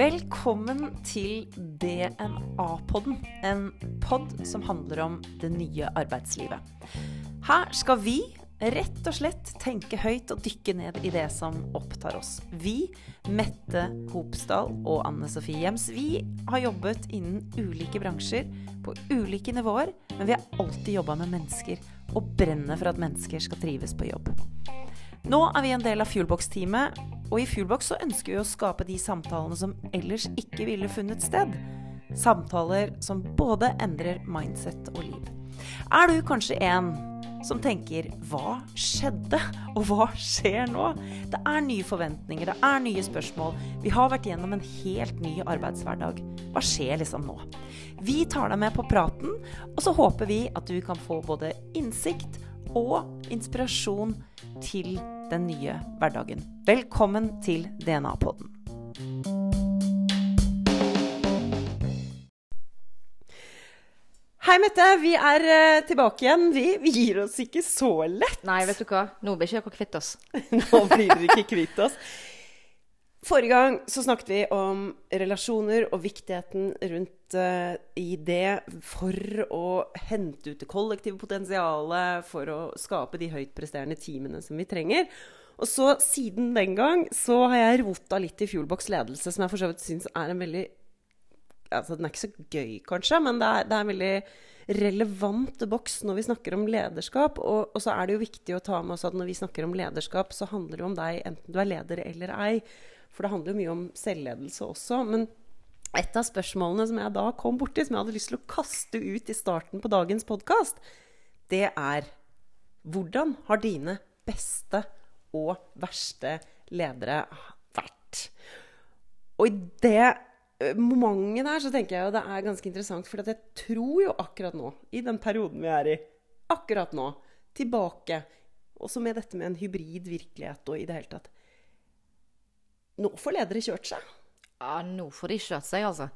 Velkommen til DNA-podden, en pod som handler om det nye arbeidslivet. Her skal vi rett og slett tenke høyt og dykke ned i det som opptar oss. Vi, Mette Hopsdal og Anne Sofie Hjems, vi har jobbet innen ulike bransjer på ulike nivåer, men vi har alltid jobba med mennesker og brenner for at mennesker skal trives på jobb. Nå er vi en del av Fuelbox-teamet, og i Fuelbox så ønsker vi å skape de samtalene som ellers ikke ville funnet sted. Samtaler som både endrer mindset og liv. Er du kanskje en som tenker 'hva skjedde', og 'hva skjer nå'? Det er nye forventninger, det er nye spørsmål. Vi har vært gjennom en helt ny arbeidshverdag. Hva skjer liksom nå? Vi tar deg med på praten, og så håper vi at du kan få både innsikt og inspirasjon til den nye hverdagen. Velkommen til DNA-podden. Hei, Mette. Vi er uh, tilbake igjen. Vi, vi, gir oss ikke så lett. Nei, vet du hva. Nå blir ikke dere kvitt oss. Nå blir dere ikke kvitt oss. Forrige gang så snakket vi om relasjoner og viktigheten rundt uh, i det for å hente ut det kollektive potensialet, for å skape de høytpresterende teamene som vi trenger. Og så siden den gang så har jeg rota litt i Fuelbox ledelse, som jeg for så vidt syns er en veldig altså Den er ikke så gøy, kanskje, men det er, det er en veldig relevant boks når vi snakker om lederskap. Og, og, så er det jo viktig å ta med oss at når vi snakker om lederskap, så handler det om deg enten du er leder eller ei. For det handler jo mye om selvledelse også. Men et av spørsmålene som jeg da kom borti, som jeg hadde lyst til å kaste ut i starten på dagens podkast, det er hvordan har dine beste og verste ledere vært? Og i det momentet der så tenker jeg jo det er ganske interessant. For jeg tror jo akkurat nå, i den perioden vi er i, akkurat nå, tilbake Også med dette med en hybrid virkelighet og i det hele tatt Nå får ledere kjørt seg. Ja, nå får de kjørt seg, altså.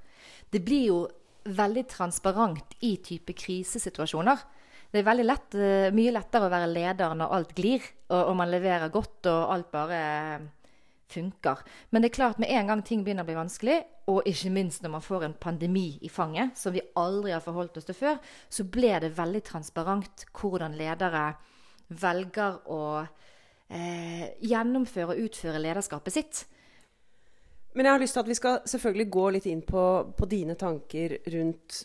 Det blir jo veldig transparent i type krisesituasjoner. Det er veldig lett, eh, mye lettere å være leder når alt glir, og, og man leverer godt og alt bare funker. Men det er klart med en gang ting begynner å bli vanskelig, og ikke minst når man får en pandemi i fanget, som vi aldri har forholdt oss til før, så ble det veldig transparent hvordan ledere velger å eh, gjennomføre og utføre lederskapet sitt. Men jeg har lyst til at vi skal selvfølgelig gå litt inn på, på dine tanker rundt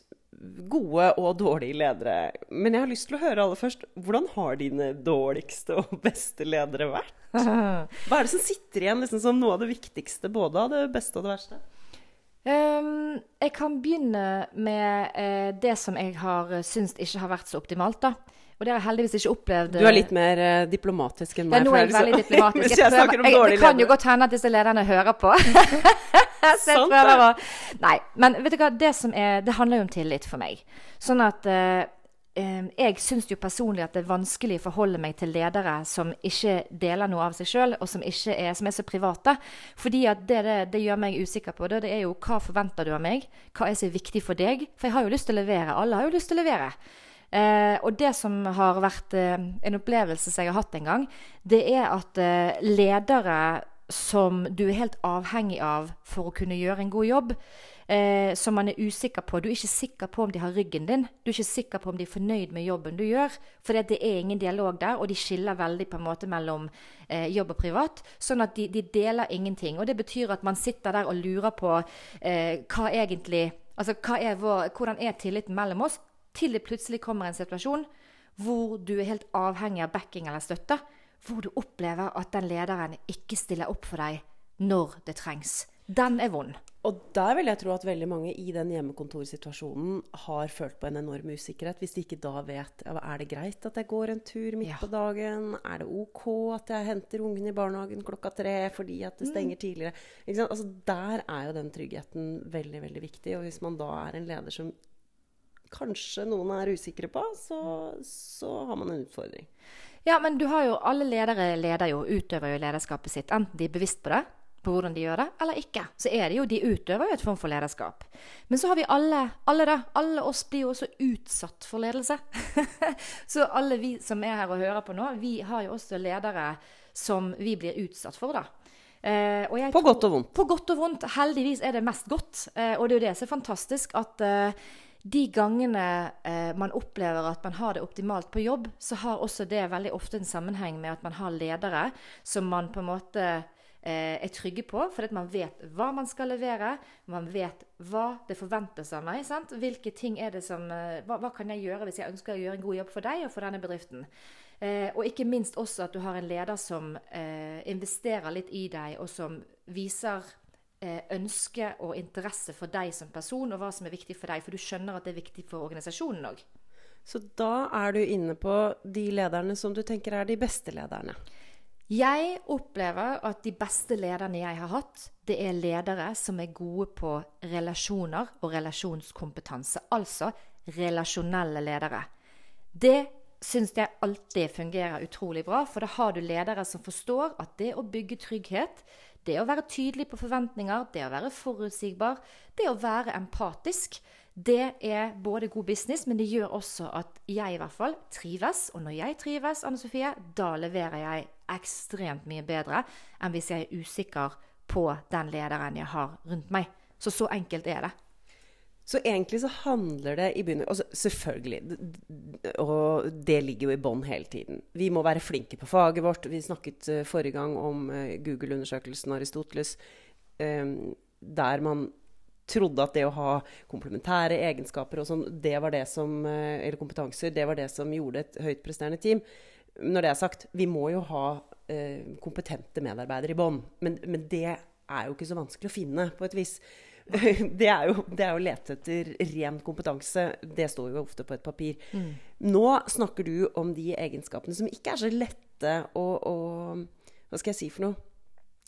gode og dårlige ledere. Men jeg har lyst til å høre aller først hvordan har dine dårligste og beste ledere vært? Hva er det som sitter igjen liksom, som noe av det viktigste, både av det beste og det verste? Um, jeg kan begynne med uh, det som jeg har uh, syntes ikke har vært så optimalt. da. Og det har jeg heldigvis ikke opplevd. Du er litt mer uh, diplomatisk enn meg. Ja, nå er jeg veldig diplomatisk. jeg prøver, jeg, det kan jo godt hende at disse lederne hører på. så jeg prøver å Nei. Men vet du hva, det, er, det handler jo om tillit for meg. Sånn at uh, jeg syns jo personlig at det er vanskelig å forholde meg til ledere som ikke deler noe av seg sjøl, og som, er, som, er, så private. Fordi at det, det, det, gjør meg usikker på det, det er jo hva forventer du av meg? Hva er så viktig for deg? For jeg har jo lyst til å levere. Alle har jo lyst til å levere. Eh, og det som har vært eh, en opplevelse som jeg har hatt en gang, det er at eh, ledere som du er helt avhengig av for å kunne gjøre en god jobb, eh, som man er usikker på. Du er ikke sikker på om de har ryggen din. Du er ikke sikker på om de er fornøyd med jobben du gjør. For det er ingen dialog der, og de skiller veldig på en måte mellom eh, jobb og privat. Sånn at de, de, deler ingenting. Og det betyr at man sitter der og lurer på eh, hva egentlig Altså er vår, hvordan er tilliten mellom oss? Til det plutselig kommer en situasjon hvor du er helt avhengig av backing eller støtte. Hvor du opplever at den lederen ikke stiller opp for deg når det trengs. Den er vond. Og der vil jeg tro at veldig mange i den hjemmekontorsituasjonen har følt på en enorm usikkerhet. Hvis de ikke da vet ja, er det greit at jeg går en tur midt ja. på dagen. Er det OK at jeg henter ungen i barnehagen klokka tre fordi at det mm. stenger mm. tidligere? Altså, der er jo den tryggheten veldig, veldig viktig. Og hvis man da er en leder som kanskje noen er usikre på, så, så har man en utfordring. Ja, men du har jo alle ledere leder jo, utøver jo lederskapet sitt. Enten de er bevisst på det, på hvordan de gjør det, eller ikke. Så er det jo de utøver jo et form for lederskap. Men så har vi alle, alle da, alle oss blir jo også utsatt for ledelse. så alle vi som er her og hører på nå, vi har jo også ledere som vi blir utsatt for, da. Eh, på godt og vondt. På godt og vondt. Heldigvis er det mest godt. Eh, og det er jo det som er fantastisk, at eh, de gangene eh, man opplever at man har det optimalt på jobb, så har også det veldig ofte en sammenheng med at man har ledere som man på en måte Eh, er trygge på, fordi man vet hva man skal levere. Man vet hva det forventes av meg. Sant? Hvilke ting er det som, eh, hva, hva, kan jeg gjøre hvis jeg ønsker å gjøre en god jobb for deg og for denne bedriften? Eh, og ikke minst også at du har en leder som eh, investerer litt i deg, og som viser ønske og interesse for deg som person, og hva som er viktig for deg. For du skjønner at det er viktig for organisasjonen òg. Så da er du inne på de lederne som du tenker er de beste lederne? Jeg opplever at de beste lederne jeg har hatt, det er ledere som er gode på relasjoner og relasjonskompetanse. Altså relasjonelle ledere. Det syns jeg alltid fungerer utrolig bra, for da har du ledere som forstår at det å bygge trygghet, det å være tydelig på forventninger, det å være forutsigbar, det å være empatisk, det er både god business, men det gjør også at jeg i hvert fall trives. Og når jeg trives, Anne Sofie, da leverer jeg ekstremt mye bedre enn hvis jeg er usikker på den lederen jeg har rundt meg. Så så enkelt er det. Så egentlig så handler det i begynnelsen altså Selvfølgelig, og det ligger jo i bånn hele tiden. Vi må være flinke på faget vårt. Vi snakket uh, forrige gang om uh, Google-undersøkelsen Aristoteles, um, der man trodde at det å ha komplementære egenskaper og sånn, det var det som, uh, eller kompetanser, det var det som gjorde et høyt presterende team når det er sagt, vi må jo ha eh, kompetente medarbeidere i bånn. Men, men, det er jo ikke så vanskelig å finne, på et vis. Det er, jo, det er jo å lete etter ren kompetanse. Det står jo ofte på et papir. Mm. Nå snakker du om de egenskapene som ikke er så lette å, å Hva skal jeg si for noe?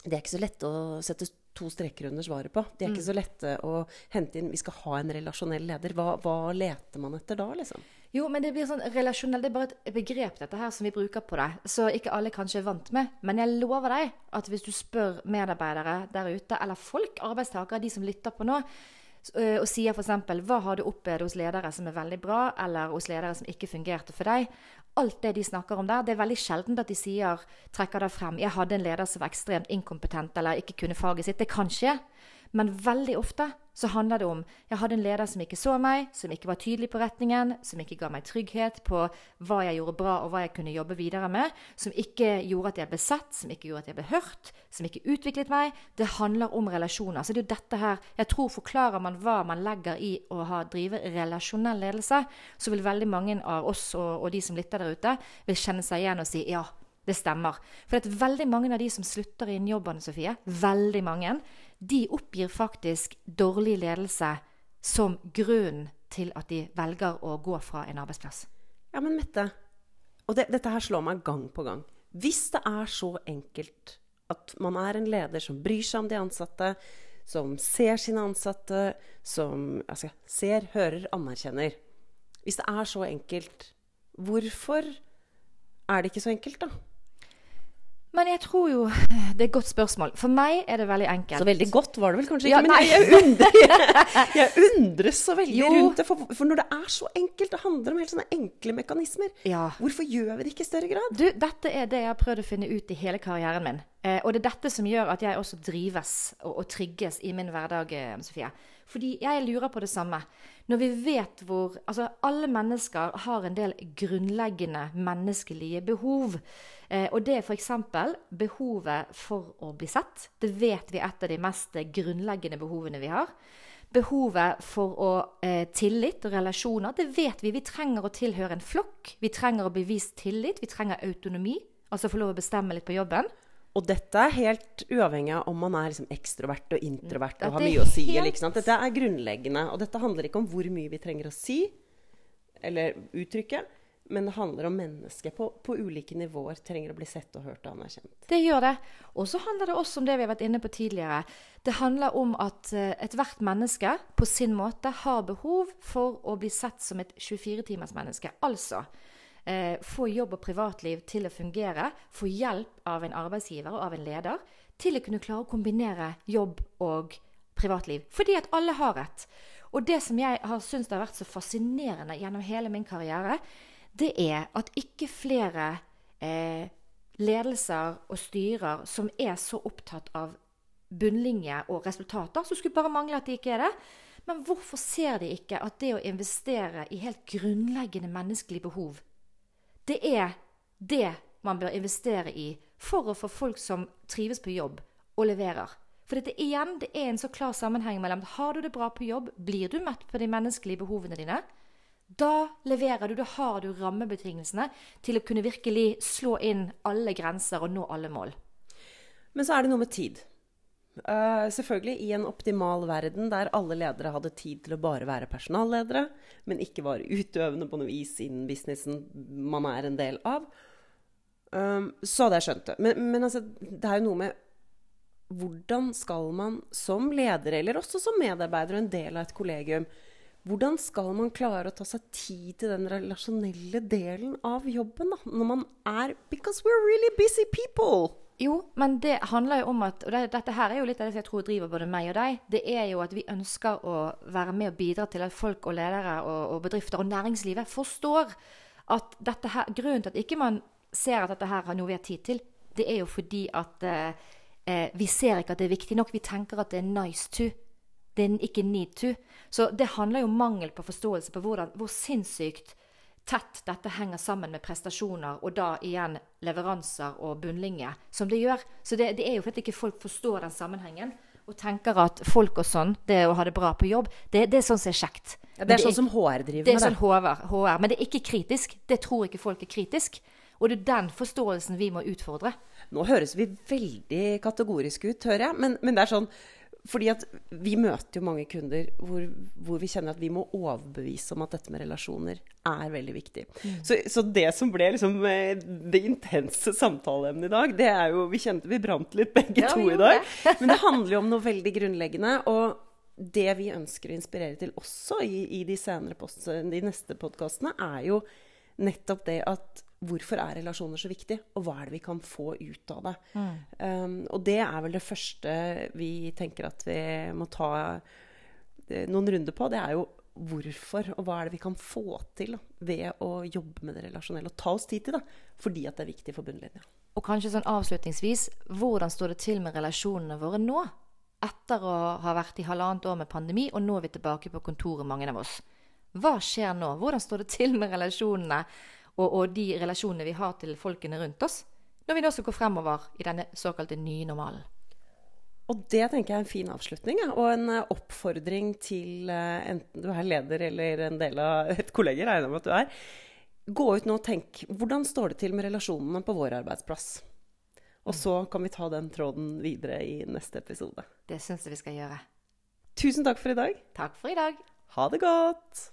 Det er ikke så lett å sette to streker under svaret på. De er mm. ikke så lette å hente inn. Vi skal ha en relasjonell leder. Hva, hva leter man etter da, liksom? Jo, men det blir sånn relasjonell Det er bare et begrep, dette her, som vi bruker på det. Så ikke alle kanskje er vant med. Men jeg lover deg at hvis du spør medarbeidere der ute, eller folk, arbeidstakere, de som lytter på nå, og sier f.eks.: Hva har du opplevd hos ledere som er veldig bra, eller hos ledere som ikke fungerte for deg? Alt det de snakker om der, det er veldig sjelden at de sier, trekker det frem 'Jeg hadde en leder som var ekstremt inkompetent', eller ikke kunne faget sitt. Det kan skje. Men veldig ofte så handler det om jeg hadde en leder som ikke så meg, som ikke var tydelig på retningen, som ikke ga meg trygghet på hva jeg gjorde bra og hva jeg kunne jobbe videre med, som ikke gjorde at jeg ble sett, som ikke gjorde at jeg ble hørt, som ikke utviklet meg. Det handler om relasjoner. Så det er jo dette her Jeg tror forklarer man hva man legger i å ha, drive relasjonell ledelse, så vil veldig mange av oss og, og de som lytter der ute, vil kjenne seg igjen og si ja. Det stemmer. For det er veldig mange av de som slutter i en Sofie, veldig mange, de oppgir faktisk dårlig ledelse som grunnen til at de velger å gå fra en arbeidsplass. Ja, men Mette, og det, dette her slår meg gang på gang. Hvis det er så enkelt at man er en leder som bryr seg om de ansatte, som ser sine ansatte, som altså, ser, hører, anerkjenner Hvis det er så enkelt, hvorfor er det ikke så enkelt, da? Men jeg tror jo Det er et godt spørsmål. For meg er det veldig enkelt. Så veldig godt var det vel kanskje ikke, ja, men jeg, undrer, jeg, undres så veldig jo. rundt det. For, for, når det er så enkelt, det handler om helt sånne enkle mekanismer, ja. hvorfor gjør vi det ikke i større grad? Du, dette er det jeg har prøvd å finne ut i hele karrieren min. Eh, og det er dette som gjør at jeg også drives og, og trygges i min hverdag, eh, Sofie. Fordi jeg lurer på det samme. Når vi vet hvor Altså, alle mennesker har en del grunnleggende menneskelige behov. Eh, og det er f.eks. behovet for å bli sett. Det vet vi er et av de mest grunnleggende behovene vi har. Behovet for å, eh, tillit og relasjoner. Det vet vi. Vi trenger å tilhøre en flokk. Vi trenger å bli vist tillit. Vi trenger autonomi. Altså få lov å bestemme litt på jobben. Og dette er helt uavhengig av om man er liksom ekstrovert og introvert og har mye å si. Helt... Dette er grunnleggende. Og dette handler ikke om hvor mye vi trenger å si eller uttrykke, men det handler om mennesket på, på, ulike nivåer trenger å bli sett og hørt og anerkjent. Det gjør det. Og så handler det også om det vi har vært inne på tidligere. Det handler om at uh, ethvert menneske på sin måte har behov for å bli sett som et 24-timers menneske. Altså eh, få jobb og privatliv til å fungere, få hjelp av en arbeidsgiver og av en leder til å kunne klare å kombinere jobb og privatliv. Fordi at alle har rett. Og det som jeg har syntes har vært så fascinerende gjennom hele min karriere, det er at ikke flere eh, ledelser og styrer som er så opptatt av bunnlinje og resultater, så skulle bare mangle at de ikke er det. Men hvorfor ser de ikke at det å investere i helt grunnleggende menneskelige behov, det er det man bør investere i for å få folk som trives på jobb og leverer? For dette igjen, det er en så klar sammenheng mellom har du det bra på jobb, blir du mett på de menneskelige behovene dine, da leverer du, da har du rammebetingelsene til å kunne virkelig slå inn alle grenser og nå alle mål. Men så er det noe med tid. Uh, selvfølgelig i en optimal verden der alle ledere hadde tid til å bare være personalledere, men ikke var utøvende på noe vis innen businessen man er en del av, um, så hadde jeg skjønt det. Men, men altså, det er jo noe med hvordan skal man som leder, eller også som medarbeider og en del av et kollegium, hvordan skal man klare å ta seg tid til den relasjonelle delen av jobben, da? Når man er Because we're really busy people. Jo, men det handler jo om at Og det, dette her er jo litt av det jeg tror driver både meg og deg. Det er jo at vi ønsker å være med og bidra til at folk og ledere og, og bedrifter og næringslivet forstår at dette her Grunnen til at ikke man ser at dette her har noe vi har tid til, det er jo fordi at eh, eh vi ser ikke at det er viktig nok. Vi tenker at det er nice to det er ikke need to. Så det handler jo om mangel på forståelse på hvordan, hvor sinnssykt tett dette henger sammen med prestasjoner, og da igjen leveranser og bunnlinje, som det gjør. Så det, det er jo fordi ikke folk forstår den sammenhengen. Og tenker at folk og sånn, det å ha det bra på jobb, det, det er sånn som er kjekt. Ja, det er sånn som HR driver med det. er sånn HR, HR, Men det er ikke kritisk. Det tror ikke folk er kritisk. Og det er den forståelsen vi må utfordre. Nå høres vi veldig kategoriske ut, hører jeg. Men, men det er sånn fordi at vi møter jo mange kunder hvor, hvor, vi kjenner at vi må overbevise om at dette med relasjoner er veldig viktig. Mm. Så, så, det som ble liksom eh, det intense samtaleemnet i dag, det er jo Vi kjente vi brant litt begge ja, to i dag. Men det handler jo om noe veldig grunnleggende. Og det vi ønsker å inspirere til også i, i de, post, de neste podkastene, er jo nettopp det at hvorfor er relasjoner så viktig, og hva er det vi kan få ut av det? Mm. Um, og det er vel det første vi tenker at vi må ta eh, noen runder på. Det er jo hvorfor, og hva er det vi kan få til ved å jobbe med det relasjonelle. Og ta oss tid til det, fordi at det er viktig for bunnlinja. Og kanskje sånn avslutningsvis, hvordan står det til med relasjonene våre nå? Etter å ha vært i halvannet år med pandemi, og nå er vi tilbake på kontoret, mange av oss. Hva skjer nå? Hvordan står det til med relasjonene? Og, og, de relasjonene vi har til folkene rundt oss, når vi nå skal gå fremover i denne såkalte nye normalen. Og det tenker jeg er en fin avslutning, ja. og en eh, oppfordring til uh, enten du er leder eller en del av et kollegium, regner jeg med at du er. Gå ut nå og tenk hvordan står det til med relasjonene på vår arbeidsplass? Og så kan vi ta den tråden videre i neste episode. Det syns jeg vi skal gjøre. Tusen takk for i dag. Takk for i dag. Ha det godt.